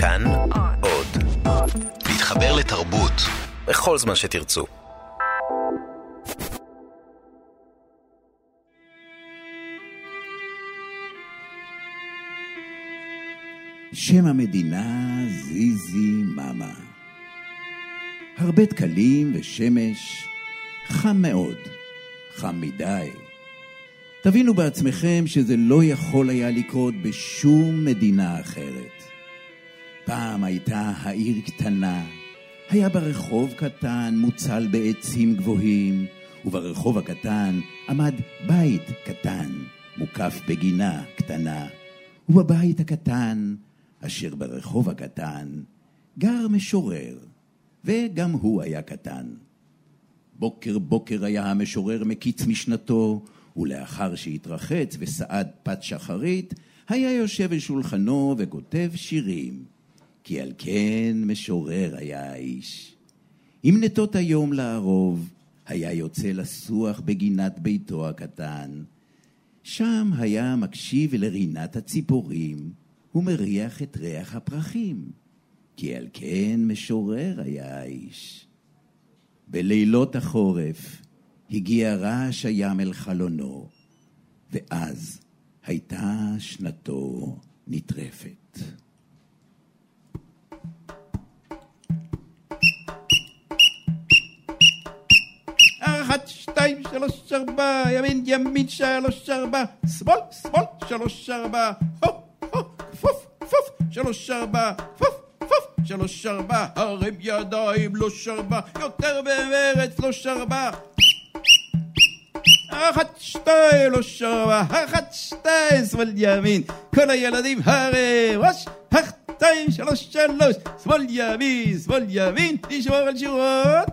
כאן עוד. להתחבר לתרבות בכל זמן שתרצו. שם המדינה זיזי מאמה. הרבה דקלים ושמש, חם מאוד, חם מדי. תבינו בעצמכם שזה לא יכול היה לקרות בשום מדינה אחרת. פעם הייתה העיר קטנה, היה בה רחוב קטן מוצל בעצים גבוהים, וברחוב הקטן עמד בית קטן, מוקף בגינה קטנה. ובבית הקטן, אשר ברחוב הקטן, גר משורר, וגם הוא היה קטן. בוקר בוקר היה המשורר מקיץ משנתו, ולאחר שהתרחץ וסעד פת שחרית, היה יושב אל שולחנו וכותב שירים. כי על כן משורר היה האיש. עם נטות היום לערוב, היה יוצא לסוח בגינת ביתו הקטן. שם היה מקשיב לרינת הציפורים, ומריח את ריח הפרחים. כי על כן משורר היה האיש. בלילות החורף הגיע רעש הים אל חלונו, ואז הייתה שנתו נטרפת. שלוש, ארבע, ימין, ימין, שלוש, ארבע, שמאל, שמאל, שלוש, ארבע, פוף, פוף, שלוש, ארבע, פוף, פוף, שלוש, ארבע, הרים ידיים, לא שרבה, יותר במרץ, לא שרבה. אחת, שתיים, לא שרבה, אחת, שתיים, שמאל, ימין, כל הילדים הרים, ראש, אחת, שתיים, שלוש, שלוש, שמאל, ימין, שמאל, ימין, לשמור על שורות.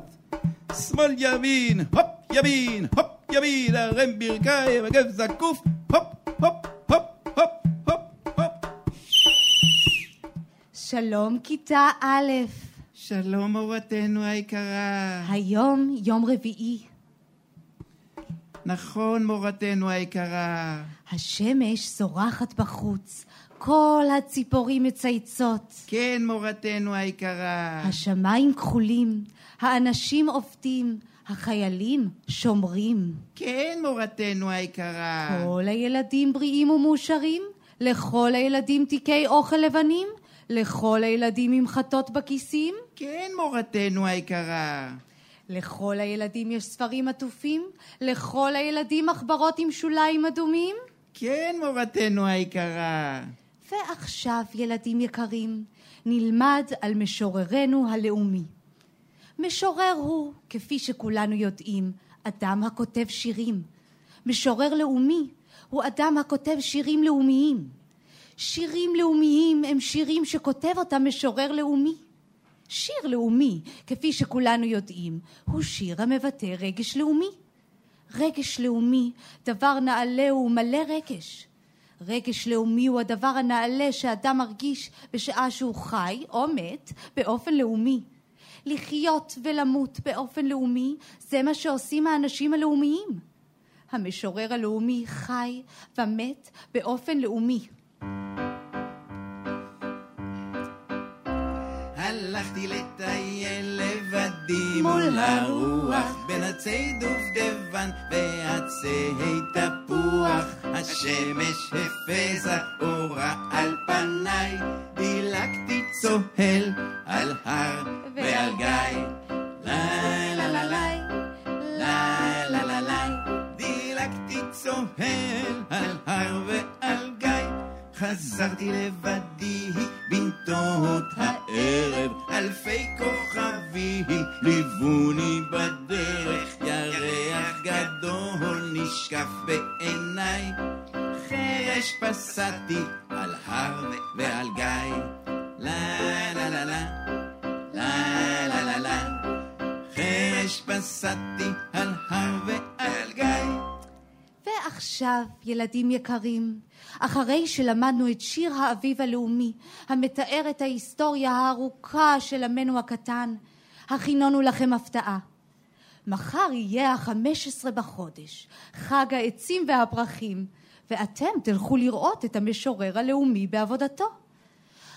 שמאל ימין, הופ ימין, הופ ימין, הרם ברכיים, הגב זקוף, הופ הופ הופ הופ הופ הופ. שלום כיתה א', שלום מורתנו היקרה. היום יום רביעי. נכון מורתנו היקרה. השמש זורחת בחוץ, כל הציפורים מצייצות, כן מורתנו היקרה. השמיים כחולים, האנשים עובדים, החיילים שומרים. כן מורתנו היקרה. כל הילדים בריאים ומאושרים, לכל הילדים תיקי אוכל לבנים, לכל הילדים עם חטות בכיסים, כן מורתנו היקרה. לכל הילדים יש ספרים עטופים, לכל הילדים מחברות עם שוליים אדומים. כן מורתנו היקרה. ועכשיו, ילדים יקרים, נלמד על משוררנו הלאומי. משורר הוא, כפי שכולנו יודעים, אדם הכותב שירים. משורר לאומי הוא אדם הכותב שירים לאומיים. שירים לאומיים הם שירים שכותב אותם משורר לאומי. שיר לאומי, כפי שכולנו יודעים, הוא שיר המבטא רגש לאומי. רגש לאומי, דבר נעלה ומלא רגש. רגש לאומי הוא הדבר הנעלה שאדם מרגיש בשעה שהוא חי או מת באופן לאומי. לחיות ולמות באופן לאומי זה מה שעושים האנשים הלאומיים. המשורר הלאומי חי ומת באופן לאומי. הלכתי לטייל לבדי מול הרוח בין עצי דובדבן ועצי תפוח השמש הפזה אורה על פניי דילגתי צוהל על הר ועל גיא לי לה לה לי לי לה לה לי דילגתי צוהל על הר ועל גיא חזרתי לבדי בנטות הערב אלפי כוכבים ליווני בדרך ירח גדול נשקף בעיניי חרש פסעתי על הר ועל גיא לה ועכשיו, ילדים יקרים, אחרי שלמדנו את שיר האביב הלאומי, המתאר את ההיסטוריה הארוכה של עמנו הקטן, הכינונו לכם הפתעה. מחר יהיה החמש עשרה בחודש, חג העצים והפרחים, ואתם תלכו לראות את המשורר הלאומי בעבודתו.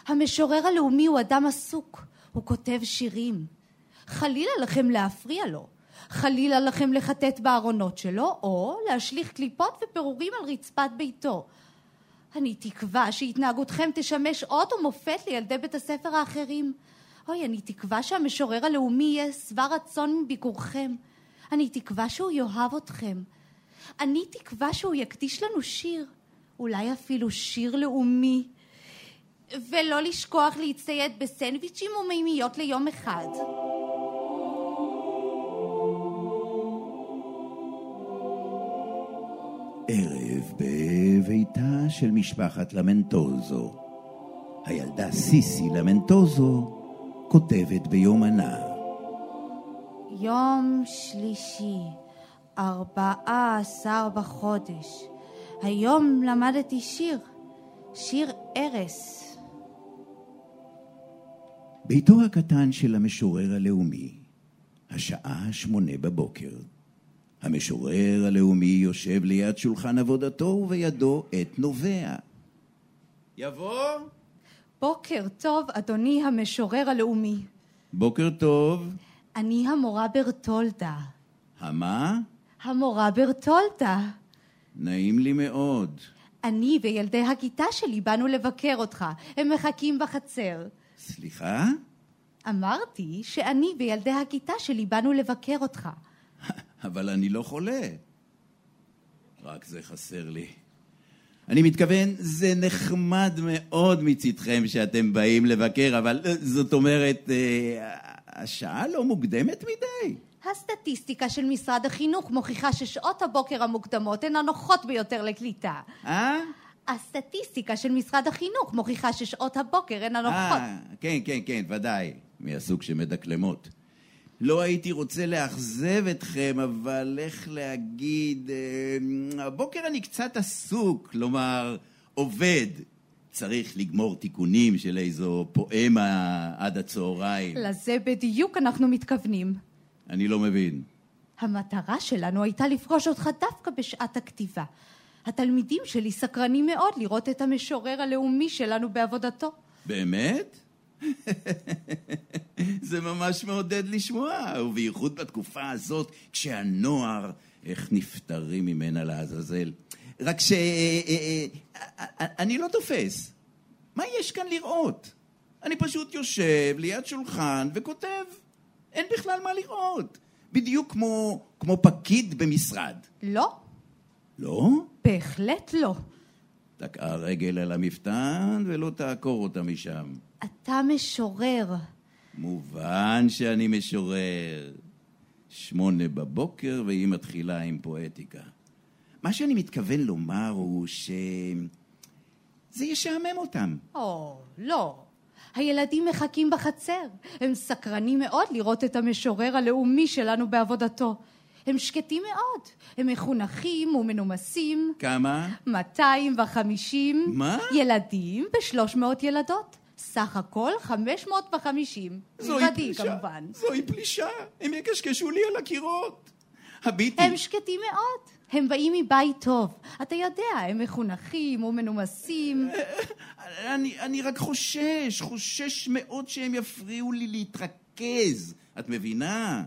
המשורר הלאומי הוא אדם עסוק, הוא כותב שירים. חלילה לכם להפריע לו, חלילה לכם לחטט בארונות שלו, או להשליך קליפות ופירורים על רצפת ביתו. אני תקווה שהתנהגותכם תשמש אות ומופת לילדי בית הספר האחרים. אוי, אני תקווה שהמשורר הלאומי יהיה שבע רצון מביקורכם. אני תקווה שהוא יאהב אתכם. אני תקווה שהוא יקדיש לנו שיר, אולי אפילו שיר לאומי. ולא לשכוח להצטייד בסנדוויצ'ים ומימיות ליום אחד. ערב בביתה של משפחת למנטוזו. הילדה סיסי למנטוזו כותבת ביומנה. יום שלישי, ארבעה עשר בחודש. היום למדתי שיר, שיר ארס. ביתו הקטן של המשורר הלאומי, השעה שמונה בבוקר. המשורר הלאומי יושב ליד שולחן עבודתו ובידו עת נובע. יבוא? בוקר טוב, אדוני המשורר הלאומי. בוקר טוב. אני המורה ברטולדה. המה? המורה ברטולדה. נעים לי מאוד. אני וילדי הכיתה שלי באנו לבקר אותך. הם מחכים בחצר. סליחה? אמרתי שאני וילדי הכיתה שלי באנו לבקר אותך. אבל אני לא חולה. רק זה חסר לי. אני מתכוון, זה נחמד מאוד מצדכם שאתם באים לבקר, אבל אה, זאת אומרת, אה, השעה לא מוקדמת מדי. הסטטיסטיקה של משרד החינוך מוכיחה ששעות הבוקר המוקדמות הן הנוחות ביותר לקליטה. אה? הסטטיסטיקה של משרד החינוך מוכיחה ששעות הבוקר הן הנוחות. אה, כן, כן, כן, ודאי. מהסוג שמדקלמות. לא הייתי רוצה לאכזב אתכם, אבל איך להגיד... אה, הבוקר אני קצת עסוק, כלומר, עובד. צריך לגמור תיקונים של איזו פואמה עד הצהריים. לזה בדיוק אנחנו מתכוונים. אני לא מבין. המטרה שלנו הייתה לפגוש אותך דווקא בשעת הכתיבה. התלמידים שלי סקרנים מאוד לראות את המשורר הלאומי שלנו בעבודתו. באמת? זה ממש מעודד לשמוע, ובייחוד בתקופה הזאת, כשהנוער, איך נפטרים ממנה לעזאזל. רק ש... אה, אה, אה, אני לא תופס. מה יש כאן לראות? אני פשוט יושב ליד שולחן וכותב. אין בכלל מה לראות. בדיוק כמו, כמו פקיד במשרד. לא. לא? בהחלט לא. תקעה רגל על המפתן ולא תעקור אותה משם. אתה משורר. מובן שאני משורר. שמונה בבוקר והיא מתחילה עם פואטיקה. מה שאני מתכוון לומר הוא ש... זה ישעמם אותם. או, לא. הילדים מחכים בחצר. הם סקרנים מאוד לראות את המשורר הלאומי שלנו בעבודתו. הם שקטים מאוד. הם מחונכים ומנומסים. כמה? 250. מה? ילדים ו-300 ילדות. סך הכל 550. זוהי מלבדי, פלישה. כמובן. זוהי פלישה. הם יקשקשו לי על הקירות. הביטי. הם שקטים מאוד. הם באים מבית טוב. אתה יודע, הם מחונכים ומנומסים. אני, אני רק חושש, חושש מאוד שהם יפריעו לי להתרכז. את מבינה?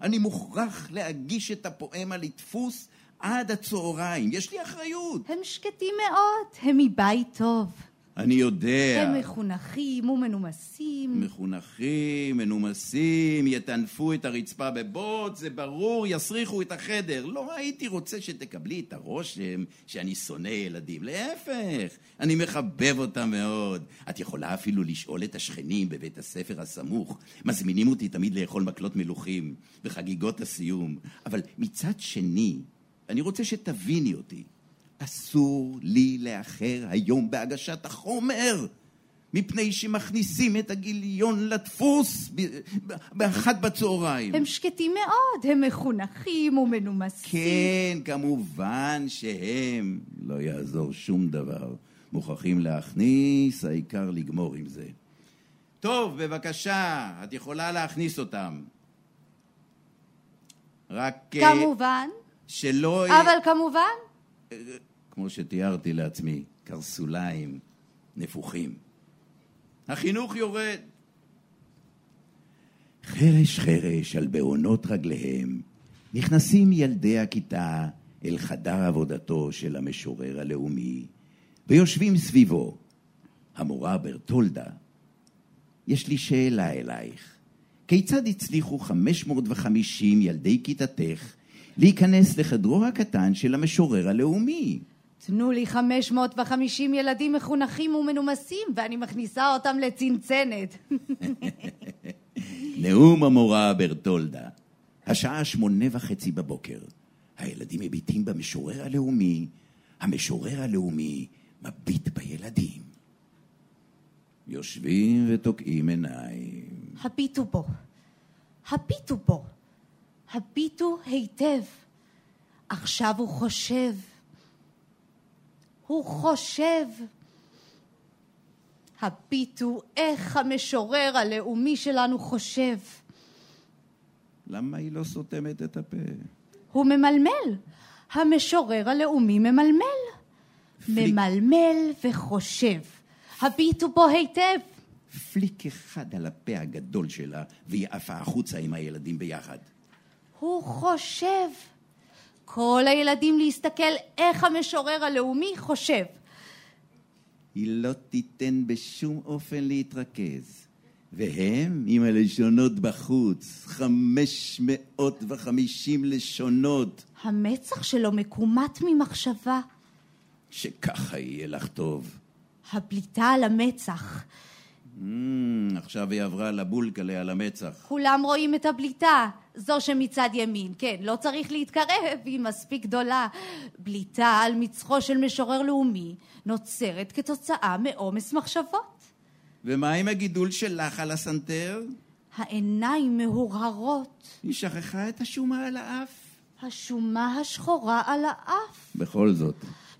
אני מוכרח להגיש את הפואמה לדפוס עד הצהריים. יש לי אחריות. הם שקטים מאוד. הם מבית טוב. אני יודע. הם מחונכים ומנומסים. מחונכים, מנומסים, יטנפו את הרצפה בבוץ, זה ברור, יסריחו את החדר. לא הייתי רוצה שתקבלי את הרושם שאני שונא ילדים. להפך, אני מחבב אותם מאוד. את יכולה אפילו לשאול את השכנים בבית הספר הסמוך. מזמינים אותי תמיד לאכול מקלות מלוכים בחגיגות הסיום. אבל מצד שני, אני רוצה שתביני אותי. אסור לי לאחר היום בהגשת החומר, מפני שמכניסים את הגיליון לדפוס באחת בצהריים. הם שקטים מאוד. הם מחונכים ומנומסים. כן, כמובן שהם, לא יעזור שום דבר. מוכרחים להכניס, העיקר לגמור עם זה. טוב, בבקשה, את יכולה להכניס אותם. רק אה, כמובן. שלא... אבל כמובן. כמו שתיארתי לעצמי, קרסוליים נפוחים. החינוך יורד. חרש חרש על בעונות רגליהם נכנסים ילדי הכיתה אל חדר עבודתו של המשורר הלאומי ויושבים סביבו. המורה ברטולדה, יש לי שאלה אלייך. כיצד הצליחו 550 ילדי כיתתך להיכנס לחדרו הקטן של המשורר הלאומי? תנו לי 550 ילדים מחונכים ומנומסים, ואני מכניסה אותם לצנצנת. נאום המורה ברטולדה. השעה שמונה וחצי בבוקר. הילדים מביטים במשורר הלאומי. המשורר הלאומי מביט בילדים. יושבים ותוקעים עיניים. הביטו בו. הביטו בו. הביטו היטב. עכשיו הוא חושב. הוא חושב. הביטו איך המשורר הלאומי שלנו חושב. למה היא לא סותמת את הפה? הוא ממלמל. המשורר הלאומי ממלמל. פליק. ממלמל וחושב. הביטו בו היטב. פליק אחד על הפה הגדול שלה, והיא עפה החוצה עם הילדים ביחד. הוא חושב. כל הילדים להסתכל איך המשורר הלאומי חושב. היא לא תיתן בשום אופן להתרכז. והם עם הלשונות בחוץ, 550 לשונות. המצח שלו מקומט ממחשבה. שככה יהיה לך טוב. הבליטה על המצח. Mm, עכשיו היא עברה לבולקלה על המצח. כולם רואים את הבליטה. זו שמצד ימין, כן, לא צריך להתקרב, היא מספיק גדולה. בליטה על מצחו של משורר לאומי נוצרת כתוצאה מעומס מחשבות. ומה עם הגידול שלך על הסנטר? העיניים מהורהרות, היא שכחה את השומה על האף. השומה השחורה על האף. בכל זאת.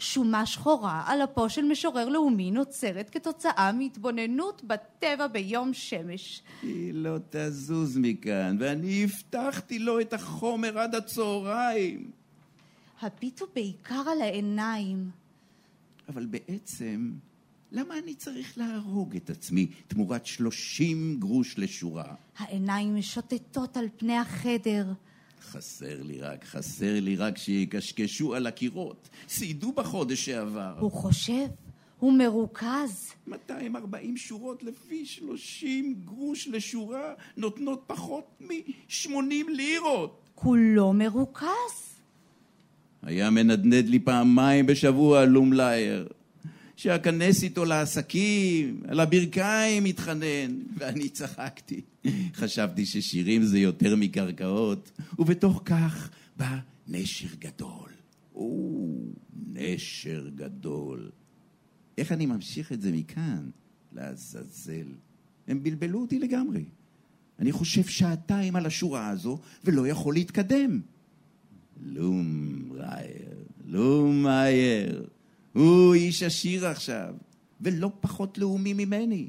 שומה שחורה על אפו של משורר לאומי נוצרת כתוצאה מהתבוננות בטבע ביום שמש. היא לא תזוז מכאן, ואני הבטחתי לו את החומר עד הצהריים. הביטו בעיקר על העיניים. אבל בעצם, למה אני צריך להרוג את עצמי תמורת 30 גרוש לשורה? העיניים משוטטות על פני החדר. חסר לי רק, חסר לי רק שיקשקשו על הקירות. סיידו בחודש שעבר. הוא חושב, הוא מרוכז. 240 שורות לפי 30 גרוש לשורה נותנות פחות מ-80 לירות. כולו מרוכז. היה מנדנד לי פעמיים בשבוע לומלייר. שאכנס איתו לעסקים, על הברכיים התחנן, ואני צחקתי. חשבתי ששירים זה יותר מקרקעות, ובתוך כך בא נשר גדול. או, נשר גדול. איך אני ממשיך את זה מכאן? לעזאזל. הם בלבלו אותי לגמרי. אני חושב שעתיים על השורה הזו, ולא יכול להתקדם. לום ראייר, לום מאייר. הוא איש עשיר עכשיו, ולא פחות לאומי ממני.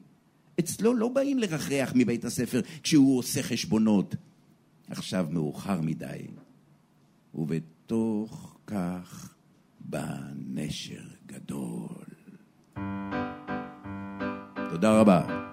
אצלו לא באים לרחח מבית הספר כשהוא עושה חשבונות. עכשיו מאוחר מדי. ובתוך כך בא נשר גדול. תודה רבה.